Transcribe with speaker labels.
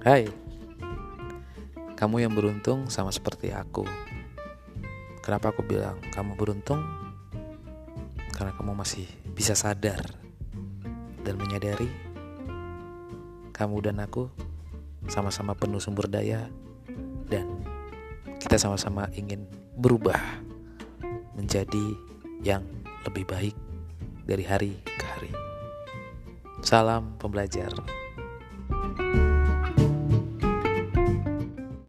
Speaker 1: Hai, kamu yang beruntung sama seperti aku. Kenapa aku bilang kamu beruntung? Karena kamu masih bisa sadar dan menyadari kamu dan aku sama-sama penuh sumber daya dan kita sama-sama ingin berubah menjadi yang lebih baik dari hari ke hari. Salam pembelajar.